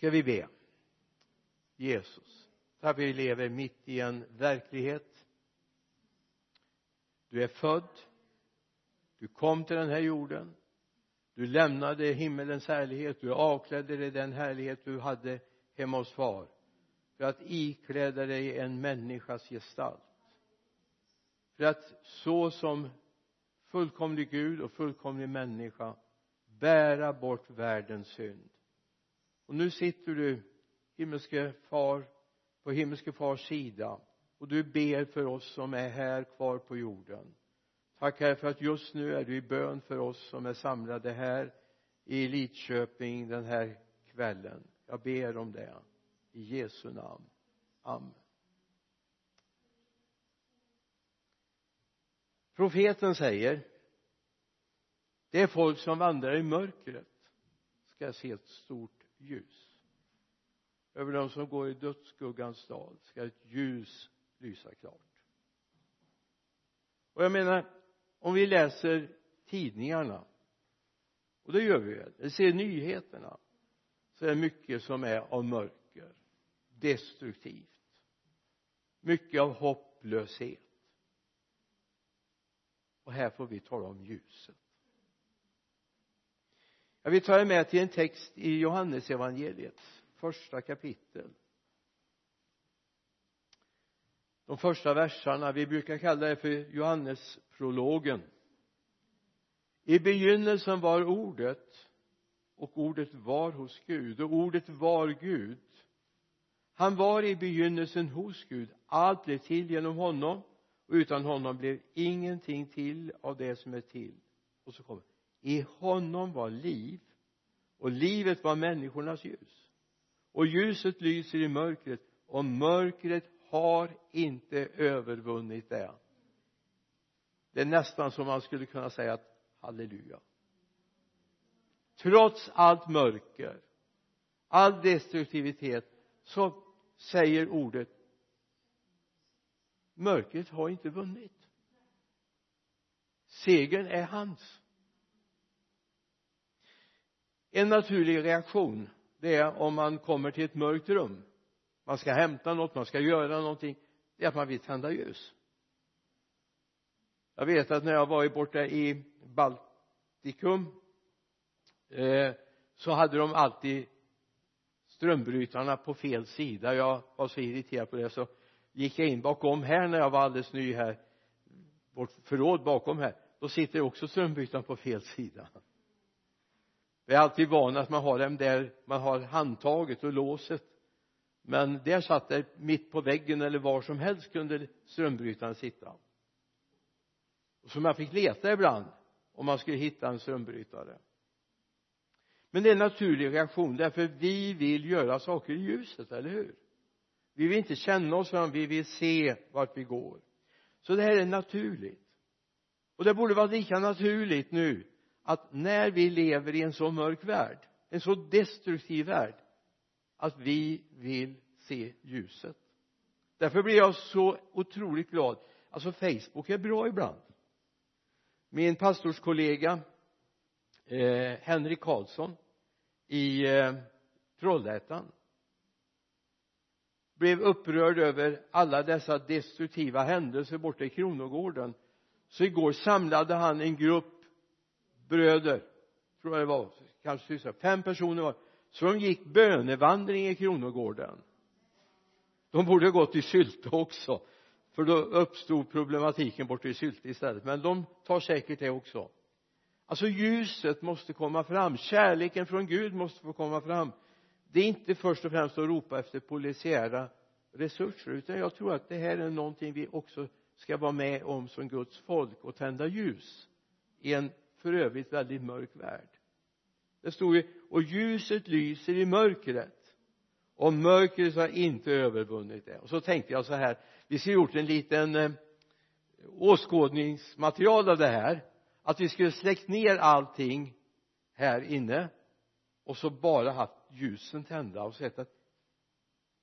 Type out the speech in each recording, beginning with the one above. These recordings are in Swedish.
ska vi be? Jesus tack vi lever mitt i en verklighet. Du är född du kom till den här jorden du lämnade himmelens härlighet du avklädde dig den härlighet du hade hemma hos far för att ikläda dig en människas gestalt. För att så som fullkomlig Gud och fullkomlig människa bära bort världens synd och nu sitter du himmelske far på himmelske fars sida. Och du ber för oss som är här kvar på jorden. Tack herre för att just nu är du i bön för oss som är samlade här i Lidköping den här kvällen. Jag ber om det. I Jesu namn. Amen. Profeten säger det är folk som vandrar i mörkret ska se ett stort ljus. Över dem som går i dödsskuggans dal ska ett ljus lysa klart. Och jag menar om vi läser tidningarna och det gör vi väl eller ser nyheterna så är det mycket som är av mörker destruktivt. Mycket av hopplöshet. Och här får vi tala om ljuset jag vill ta er med till en text i Johannesevangeliets första kapitel. De första verserna vi brukar kalla det för Johannesprologen. I begynnelsen var ordet och ordet var hos Gud och ordet var Gud. Han var i begynnelsen hos Gud. Allt blev till genom honom och utan honom blev ingenting till av det som är till. Och så kommer i honom var liv och livet var människornas ljus. Och ljuset lyser i mörkret och mörkret har inte övervunnit det. Det är nästan som man skulle kunna säga att halleluja. Trots allt mörker all destruktivitet så säger ordet mörkret har inte vunnit. Segern är hans en naturlig reaktion det är om man kommer till ett mörkt rum. Man ska hämta något, man ska göra någonting. Det är att man vill tända ljus. Jag vet att när jag var borta i Baltikum eh, så hade de alltid strömbrytarna på fel sida. Jag var så irriterad på det så gick jag in bakom här när jag var alldeles ny här. Vårt förråd bakom här. Då sitter också strömbrytaren på fel sida jag är alltid van att man har dem där man har handtaget och låset. Men där satt det mitt på väggen eller var som helst kunde strömbrytaren sitta. Så man fick leta ibland om man skulle hitta en strömbrytare. Men det är en naturlig reaktion därför vi vill göra saker i ljuset, eller hur? Vi vill inte känna oss fram, vi vill se vart vi går. Så det här är naturligt. Och det borde vara lika naturligt nu att när vi lever i en så mörk värld en så destruktiv värld att vi vill se ljuset. Därför blir jag så otroligt glad. Alltså Facebook är bra ibland. Min pastorskollega eh, Henrik Karlsson i eh, Trollhättan blev upprörd över alla dessa destruktiva händelser borta i Kronogården. Så igår samlade han en grupp bröder tror jag det var kanske fem personer var så de gick bönevandring i Kronogården. De borde ha gått i Sylte också för då uppstod problematiken borta i Sylte istället. Men de tar säkert det också. Alltså ljuset måste komma fram. Kärleken från Gud måste få komma fram. Det är inte först och främst att ropa efter polisiära resurser utan jag tror att det här är någonting vi också ska vara med om som Guds folk och tända ljus i en för övrigt väldigt mörk värld. Det stod ju och ljuset lyser i mörkret och mörkret har inte övervunnit det. Och så tänkte jag så här vi skulle gjort en liten eh, åskådningsmaterial av det här att vi skulle släckt ner allting här inne och så bara haft ljusen tända och sett att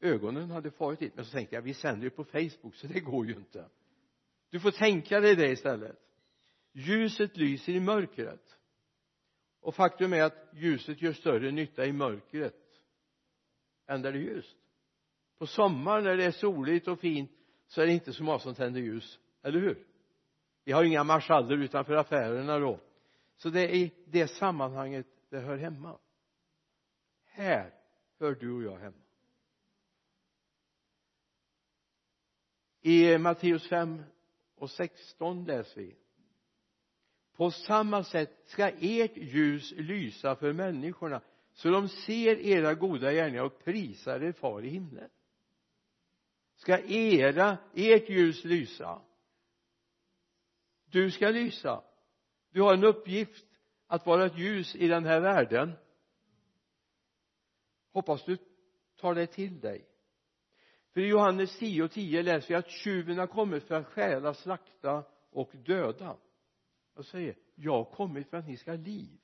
ögonen hade farit dit. Men så tänkte jag vi sänder ju på Facebook så det går ju inte. Du får tänka dig det istället ljuset lyser i mörkret. Och faktum är att ljuset gör större nytta i mörkret än där det är ljust. På sommaren när det är soligt och fint så är det inte så många som tänder ljus eller hur? Vi har inga marschaller utanför affärerna då. Så det är i det sammanhanget det hör hemma. Här hör du och jag hemma. I Matteus 5 och 16 läser vi på samma sätt ska ert ljus lysa för människorna så de ser era goda gärningar och prisar er far i himlen. Ska era, ert ljus lysa? Du ska lysa. Du har en uppgift att vara ett ljus i den här världen. Hoppas du tar det till dig. För i Johannes 10 och 10 läser vi att tjuven har kommit för att stjäla, slakta och döda och säger jag har kommit för att ni ska ha liv.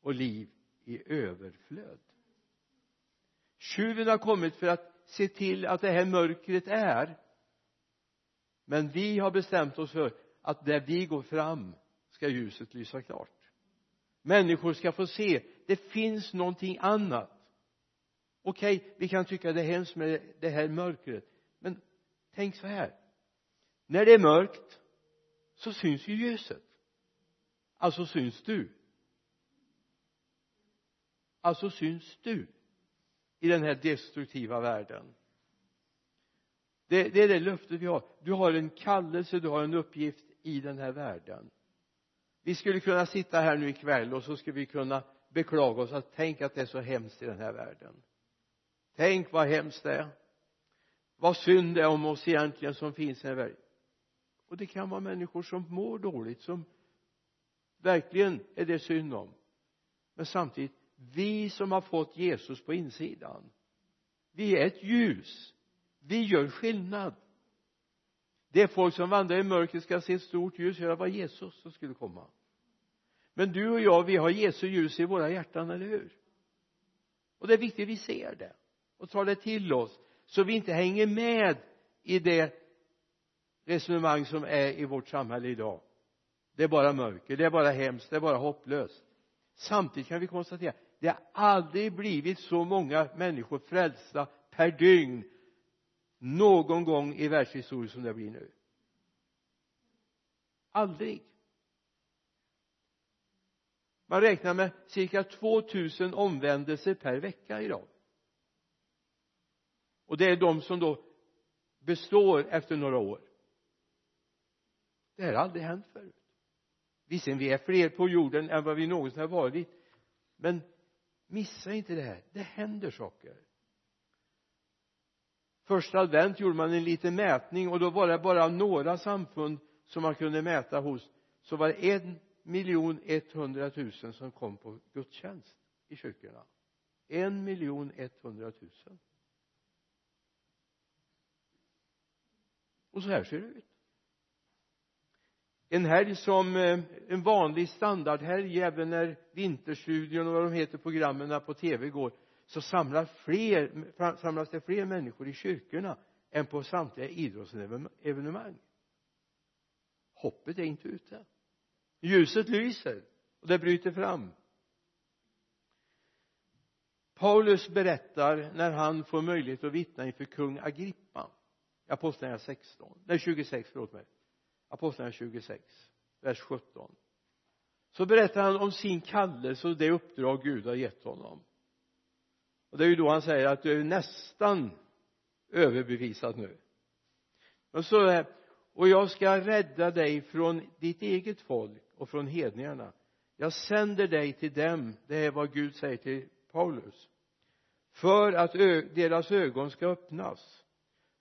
Och liv i överflöd. Tjuven har kommit för att se till att det här mörkret är. Men vi har bestämt oss för att där vi går fram ska ljuset lysa klart. Människor ska få se det finns någonting annat. Okej okay, vi kan tycka det är hemskt med det här mörkret men tänk så här. När det är mörkt så syns ju ljuset. Alltså syns du? Alltså syns du i den här destruktiva världen? Det, det är det löftet vi har. Du har en kallelse, du har en uppgift i den här världen. Vi skulle kunna sitta här nu ikväll och så skulle vi kunna beklaga oss att tänk att det är så hemskt i den här världen. Tänk vad hemskt det är. Vad synd det är om oss egentligen som finns i den här världen och det kan vara människor som mår dåligt som verkligen är det synd om. Men samtidigt vi som har fått Jesus på insidan vi är ett ljus. Vi gör skillnad. Det folk som vandrar i mörkret ska se ett stort ljus det var Jesus som skulle komma. Men du och jag vi har Jesu ljus i våra hjärtan, eller hur? Och det är viktigt att vi ser det och tar det till oss så vi inte hänger med i det resonemang som är i vårt samhälle idag. Det är bara mörker, det är bara hemskt, det är bara hopplöst. Samtidigt kan vi konstatera det har aldrig blivit så många människor frälsta per dygn någon gång i världshistorien som det blir nu. Aldrig. Man räknar med cirka 2000 omvändelser per vecka idag. Och det är de som då består efter några år det här har aldrig hänt förut. Visserligen vi är fler på jorden än vad vi någonsin har varit. Men missa inte det här. Det händer saker. Första advent gjorde man en liten mätning och då var det bara några samfund som man kunde mäta hos. Så var det en miljon etthundratusen som kom på gudstjänst i kyrkorna. En miljon etthundratusen. Och så här ser det ut en helg som eh, en vanlig standardhelg även när Vinterstudion och vad de heter programmen på tv går så samlas fler samlas det fler människor i kyrkorna än på samtliga idrottsevenemang. Hoppet är inte ute. Ljuset lyser och det bryter fram. Paulus berättar när han får möjlighet att vittna inför kung Agrippa apostlagärningarna 16 nej 26 förlåt mig apostlagärningarna 26 vers 17 så berättar han om sin kallelse och det uppdrag Gud har gett honom. Och det är ju då han säger att du är nästan överbevisad nu. Och så och jag ska rädda dig från ditt eget folk och från hedningarna. Jag sänder dig till dem det är vad Gud säger till Paulus för att deras ögon ska öppnas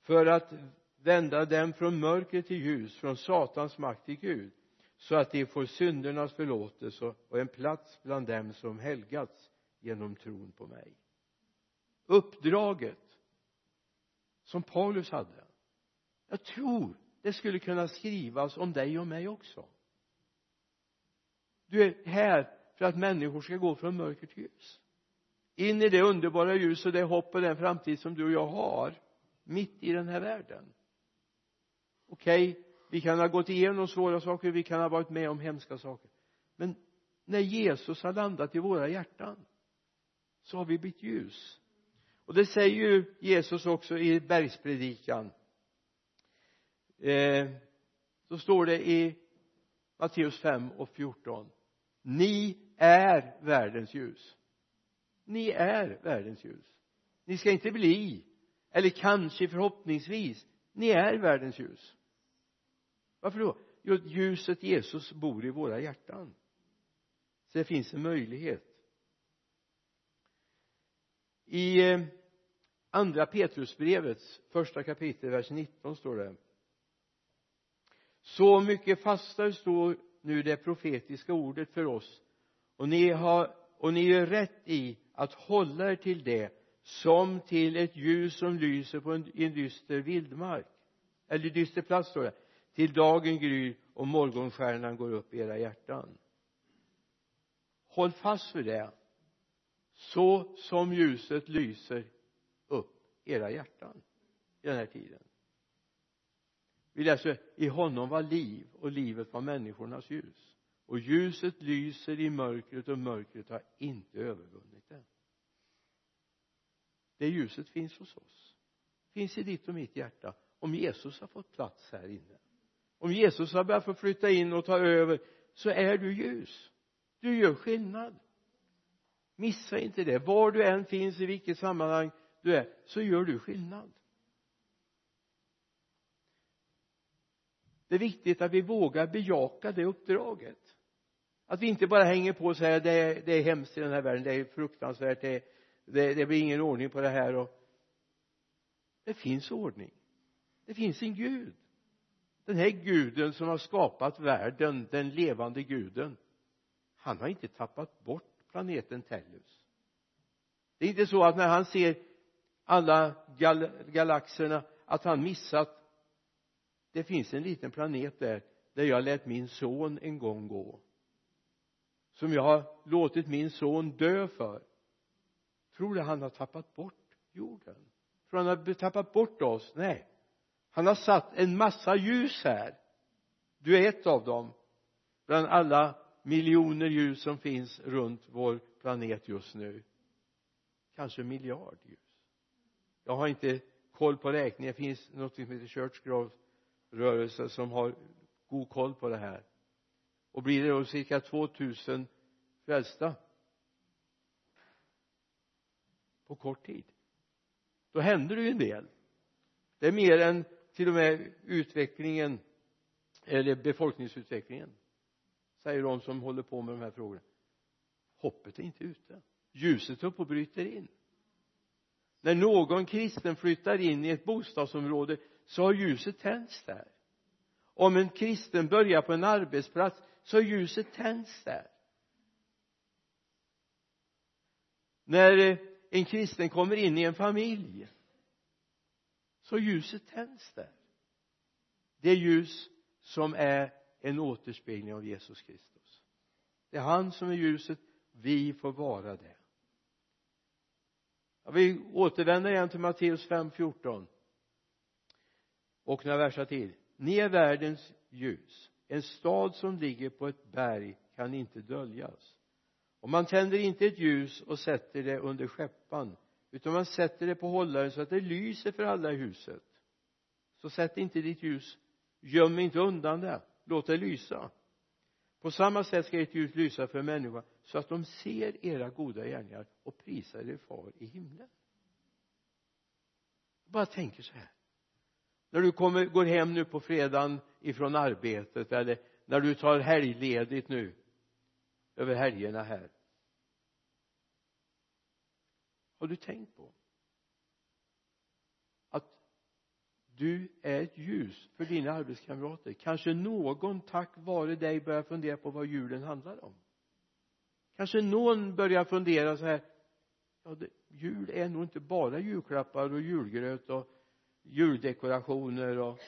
för att vända dem från mörker till ljus från satans makt till Gud så att de får syndernas förlåtelse och en plats bland dem som helgats genom tron på mig. Uppdraget som Paulus hade jag tror det skulle kunna skrivas om dig och mig också. Du är här för att människor ska gå från mörker till ljus. In i det underbara ljus och det hopp och den framtid som du och jag har mitt i den här världen okej okay, vi kan ha gått igenom svåra saker vi kan ha varit med om hemska saker. Men när Jesus har landat i våra hjärtan så har vi blivit ljus. Och det säger ju Jesus också i bergspredikan. Eh, så står det i Matteus 5 och 14 ni är världens ljus. Ni är världens ljus. Ni ska inte bli eller kanske förhoppningsvis ni är världens ljus varför då? Jo ljuset Jesus bor i våra hjärtan. Så det finns en möjlighet. I eh, andra Petrusbrevets första kapitel vers 19 står det så mycket fastare står nu det profetiska ordet för oss och ni har och ni gör rätt i att hålla er till det som till ett ljus som lyser på en, en dyster vildmark. Eller dyster plats står det till dagen gryr och morgonstjärnan går upp i era hjärtan. Håll fast vid det. Så som ljuset lyser upp era hjärtan i den här tiden. Vi läser i honom var liv och livet var människornas ljus. Och ljuset lyser i mörkret och mörkret har inte övervunnit det. Det ljuset finns hos oss. Finns i ditt och mitt hjärta. Om Jesus har fått plats här inne om Jesus har börjat få flytta in och ta över så är du ljus. Du gör skillnad. Missa inte det. Var du än finns i vilket sammanhang du är så gör du skillnad. Det är viktigt att vi vågar bejaka det uppdraget. Att vi inte bara hänger på och säger det är, det är hemskt i den här världen det är fruktansvärt det, det, det blir ingen ordning på det här och det finns ordning. Det finns en gud den här guden som har skapat världen den levande guden han har inte tappat bort planeten Tellus. Det är inte så att när han ser alla gal galaxerna att han missat det finns en liten planet där där jag lät min son en gång gå som jag har låtit min son dö för. Tror du han har tappat bort jorden? Tror han har tappat bort oss? Nej han har satt en massa ljus här. Du är ett av dem. Bland alla miljoner ljus som finns runt vår planet just nu. Kanske miljard ljus. Jag har inte koll på räkningen. Det finns något som heter Church rörelse som har god koll på det här. Och blir det då cirka 2000 frälsta på kort tid då händer det ju en del. Det är mer än till och med utvecklingen eller befolkningsutvecklingen säger de som håller på med de här frågorna. Hoppet är inte ute. Ljuset upp och bryter in. När någon kristen flyttar in i ett bostadsområde så har ljuset tänts där. Om en kristen börjar på en arbetsplats så har ljuset tänts där. När en kristen kommer in i en familj så ljuset tänds där. Det ljus som är en återspegling av Jesus Kristus. Det är han som är ljuset. Vi får vara det. Jag vill återvända igen till Matteus 5.14 och några verser till. Ni är världens ljus. En stad som ligger på ett berg kan inte döljas. Och man tänder inte ett ljus och sätter det under skäppan utan man sätter det på hållaren så att det lyser för alla i huset. Så sätt inte ditt ljus göm inte undan det. Låt det lysa. På samma sätt ska ert ljus lysa för människor så att de ser era goda gärningar och prisar er far i himlen. Bara tänker så här. När du kommer, går hem nu på fredagen ifrån arbetet eller när du tar helgledigt nu över helgerna här har du tänkt på att du är ett ljus för dina arbetskamrater? Kanske någon tack vare dig börjar fundera på vad julen handlar om. Kanske någon börjar fundera så här ja, det, jul är nog inte bara julklappar och julgröt och juldekorationer och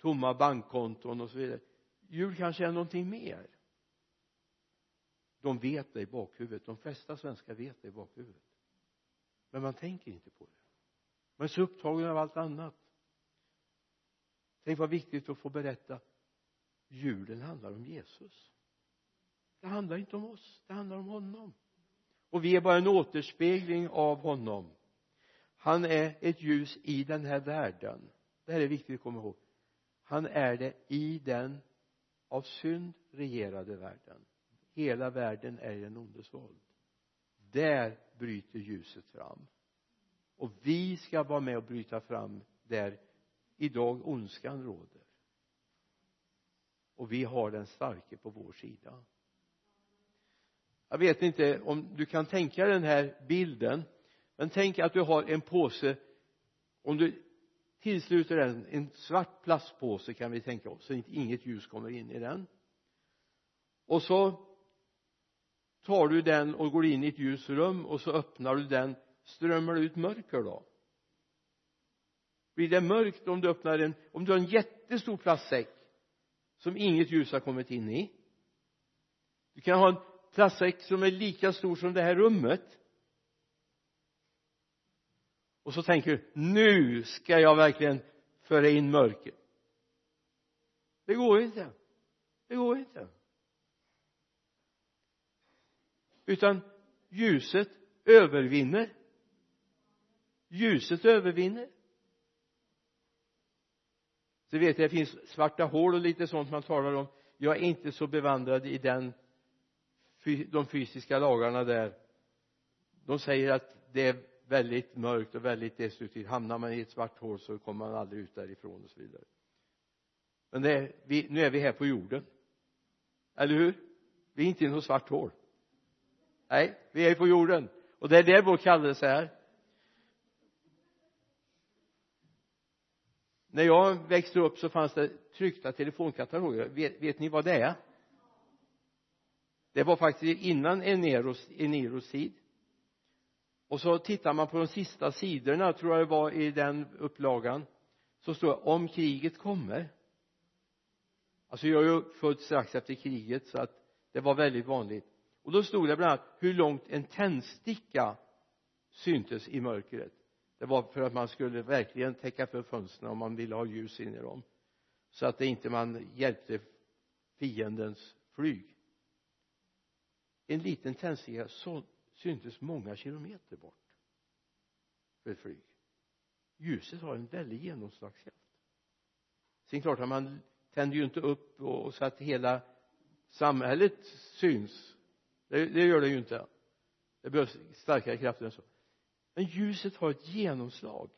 tomma bankkonton och så vidare. Jul kanske är någonting mer. De vet det i bakhuvudet. De flesta svenskar vet det i bakhuvudet men man tänker inte på det. Man är så upptagen av allt annat. Tänk vad viktigt att få berätta. Julen handlar om Jesus. Det handlar inte om oss det handlar om honom. Och vi är bara en återspegling av honom. Han är ett ljus i den här världen. Det här är viktigt att komma ihåg. Han är det i den av synd regerade världen. Hela världen är i den ondes våld där bryter ljuset fram. Och vi ska vara med och bryta fram där idag ondskan råder. Och vi har den starke på vår sida. Jag vet inte om du kan tänka den här bilden men tänk att du har en påse. Om du tillsluter den en svart plastpåse kan vi tänka oss så att inget ljus kommer in i den. Och så tar du den och går in i ett ljus rum och så öppnar du den strömmar det ut mörker då? Blir det mörkt om du öppnar en om du har en jättestor plastsäck som inget ljus har kommit in i? Du kan ha en plastsäck som är lika stor som det här rummet. Och så tänker du nu ska jag verkligen föra in mörker. Det går inte. Det går inte utan ljuset övervinner. Ljuset övervinner. Så vet jag det finns svarta hål och lite sånt man talar om. Jag är inte så bevandrad i den de fysiska lagarna där. De säger att det är väldigt mörkt och väldigt destruktivt. Hamnar man i ett svart hål så kommer man aldrig ut därifrån och så vidare. Men det är, vi, nu är vi här på jorden. Eller hur? Vi är inte i något svart hål nej vi är på jorden. Och det är det vår kallelse är. När jag växte upp så fanns det tryckta telefonkataloger. Vet, vet ni vad det är? Det var faktiskt innan Eneros, Eneros tid. Och så tittar man på de sista sidorna tror jag det var i den upplagan. Så står det om kriget kommer. Alltså jag är ju född strax efter kriget så att det var väldigt vanligt och då stod det bland annat hur långt en tändsticka syntes i mörkret. Det var för att man skulle verkligen täcka för fönstren om man ville ha ljus in i dem. Så att det inte man hjälpte fiendens flyg. En liten tändsticka så syntes många kilometer bort för ett flyg. Ljuset har en väldig genomslagskraft. Sen klart att man tänder ju inte upp och så att hela samhället syns det, det gör det ju inte. Det behövs starkare krafter än så. Men ljuset har ett genomslag.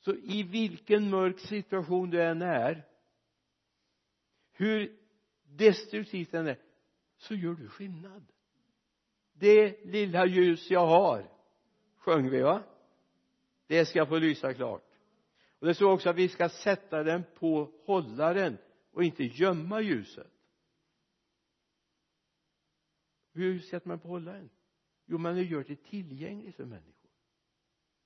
Så i vilken mörk situation du än är hur destruktivt den är så gör du skillnad. Det lilla ljus jag har sjöng vi va? Det ska få lysa klart. Och det står också att vi ska sätta den på hållaren och inte gömma ljuset hur sätter man på hållaren jo man gör det tillgängligt för människor.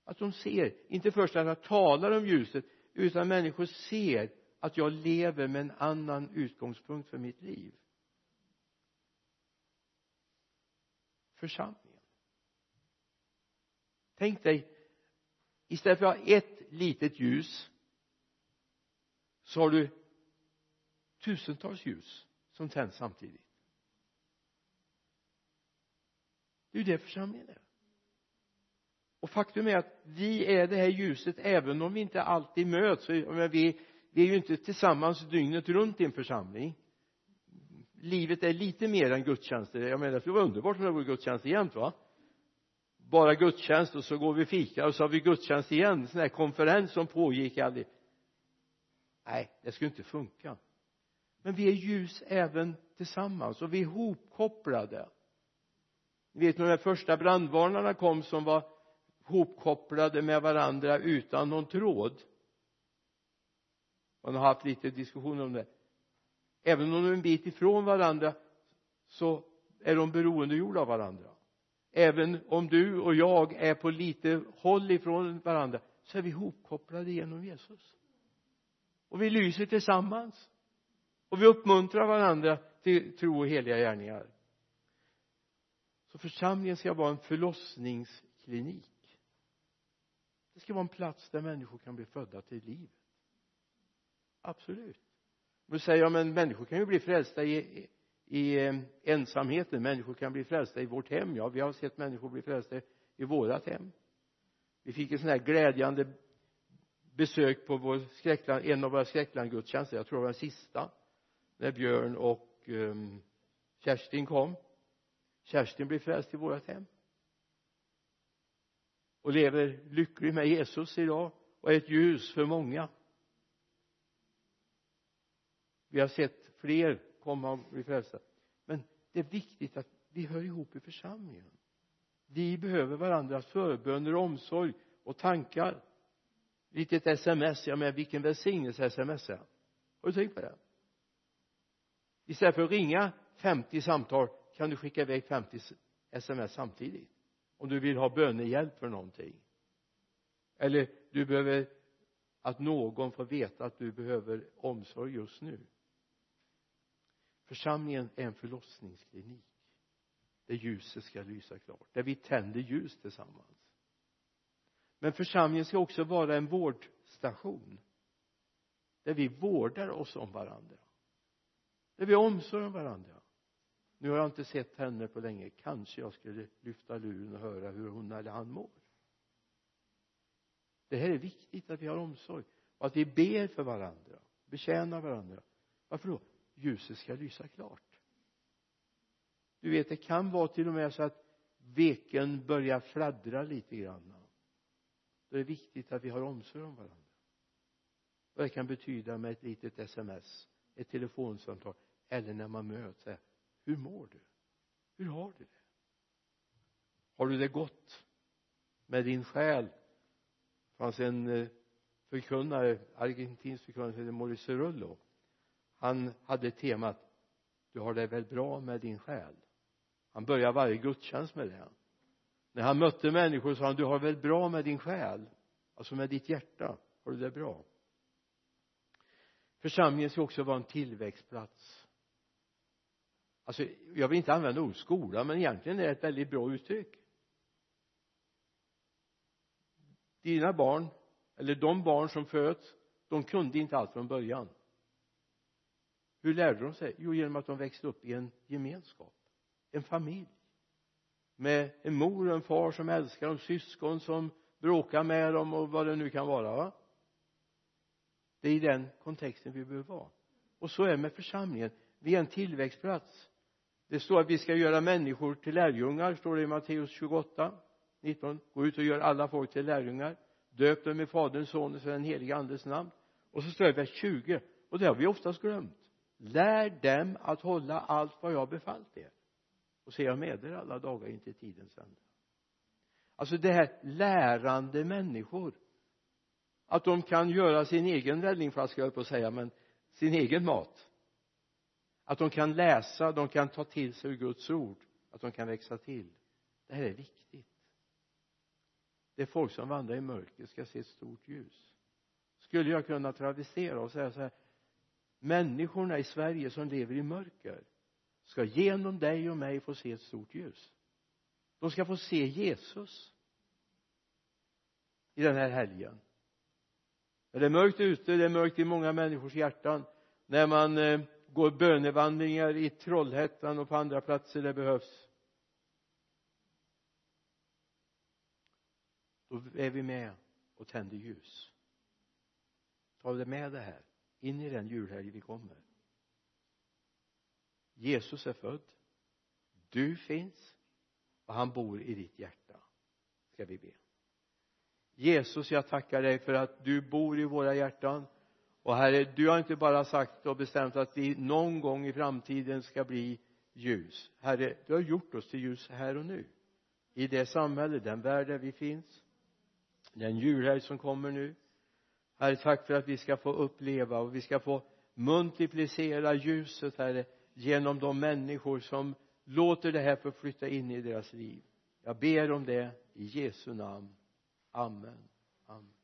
Att de ser inte först att jag talar om ljuset utan människor ser att jag lever med en annan utgångspunkt för mitt liv. Församlingen. Tänk dig istället för att ha ett litet ljus så har du tusentals ljus som tänds samtidigt. Det är ju det församlingen är. Och faktum är att vi är det här ljuset även om vi inte alltid möts. Vi, vi är ju inte tillsammans dygnet runt i en församling. Livet är lite mer än gudstjänster. Jag menar det skulle vara underbart om det vore gudstjänst jämt va bara gudstjänst och så går vi fika och så har vi gudstjänst igen. Sån här konferens som pågick aldrig. Nej det skulle inte funka. Men vi är ljus även tillsammans och vi är hopkopplade ni vet när de första brandvarnarna kom som var hopkopplade med varandra utan någon tråd. Man har haft lite diskussioner om det. Även om de är en bit ifrån varandra så är de beroendegjorda av varandra. Även om du och jag är på lite håll ifrån varandra så är vi hopkopplade genom Jesus. Och vi lyser tillsammans. Och vi uppmuntrar varandra till tro och heliga gärningar så församlingen ska vara en förlossningsklinik. Det ska vara en plats där människor kan bli födda till livet. Absolut. Då säger jag men människor kan ju bli frälsta i, i eh, ensamheten. Människor kan bli frälsta i vårt hem. Ja vi har sett människor bli frälsta i vårat hem. Vi fick en sån här glädjande besök på vår skräckland, en av våra skräcklandgudstjänster. Jag tror det var den sista när Björn och um, Kerstin kom. Kerstin blir frälst i vårt hem. Och lever lycklig med Jesus idag och är ett ljus för många. Vi har sett fler komma och bli frälsta. Men det är viktigt att vi hör ihop i församlingen. Vi behöver varandras förböner och omsorg och tankar. Vilket sms, ja men vilken välsignelse sms är har du tänkt på det? Istället för att ringa 50 samtal kan du skicka iväg 50 sms samtidigt? Om du vill ha bönehjälp för någonting. Eller du behöver att någon får veta att du behöver omsorg just nu. Församlingen är en förlossningsklinik där ljuset ska lysa klart där vi tänder ljus tillsammans. Men församlingen ska också vara en vårdstation där vi vårdar oss om varandra där vi har omsorg om varandra nu har jag inte sett henne på länge. Kanske jag skulle lyfta luren och höra hur hon eller han mår. Det här är viktigt att vi har omsorg och att vi ber för varandra betjänar varandra. Varför då? Ljuset ska lysa klart. Du vet det kan vara till och med så att veken börjar fladdra lite grann. Då är det viktigt att vi har omsorg om varandra. Vad det kan betyda med ett litet sms ett telefonsamtal eller när man möts hur mår du? Hur har du det? Har du det gott med din själ? Det fanns en eh, förkunnare argentinsk förkunnare som heter Maurice han hade temat du har det väl bra med din själ? Han började varje gudstjänst med det när han mötte människor sa han du har väl bra med din själ? Alltså med ditt hjärta har du det bra? Församlingen ska också vara en tillväxtplats alltså jag vill inte använda ordet skola men egentligen är det ett väldigt bra uttryck. Dina barn eller de barn som föds de kunde inte allt från början. Hur lärde de sig? Jo genom att de växte upp i en gemenskap en familj med en mor och en far som älskar dem syskon som bråkar med dem och vad det nu kan vara va? Det är i den kontexten vi behöver vara. Och så är det med församlingen. Vi är en tillväxtplats det står att vi ska göra människor till lärjungar står det i Matteus 28 19 gå ut och gör alla folk till lärjungar. Döp dem i faderns sonens och den helige andes namn. Och så står det i vers 20 och det har vi oftast glömt. Lär dem att hålla allt vad jag befallt er. Och se jag med er alla dagar in till tidens ände. Alltså det här lärande människor. Att de kan göra sin egen räddningsflaska jag på att säga men sin egen mat att de kan läsa, de kan ta till sig Guds ord att de kan växa till. Det här är viktigt. Det är folk som vandrar i mörker ska se ett stort ljus. Skulle jag kunna travestera och säga så här människorna i Sverige som lever i mörker ska genom dig och mig få se ett stort ljus. De ska få se Jesus i den här helgen. När det är mörkt ute det är mörkt i många människors hjärtan. När man eh, går bönevandringar i Trollhättan och på andra platser det behövs? Då är vi med och tänder ljus. Ta det med det här in i den julhelg vi kommer. Jesus är född. Du finns och han bor i ditt hjärta ska vi be. Jesus jag tackar dig för att du bor i våra hjärtan och herre du har inte bara sagt och bestämt att vi någon gång i framtiden ska bli ljus. Herre du har gjort oss till ljus här och nu. I det samhälle, den värld där vi finns. Den julhelg som kommer nu. Herre tack för att vi ska få uppleva och vi ska få multiplicera ljuset herre genom de människor som låter det här få flytta in i deras liv. Jag ber om det i Jesu namn. Amen. Amen.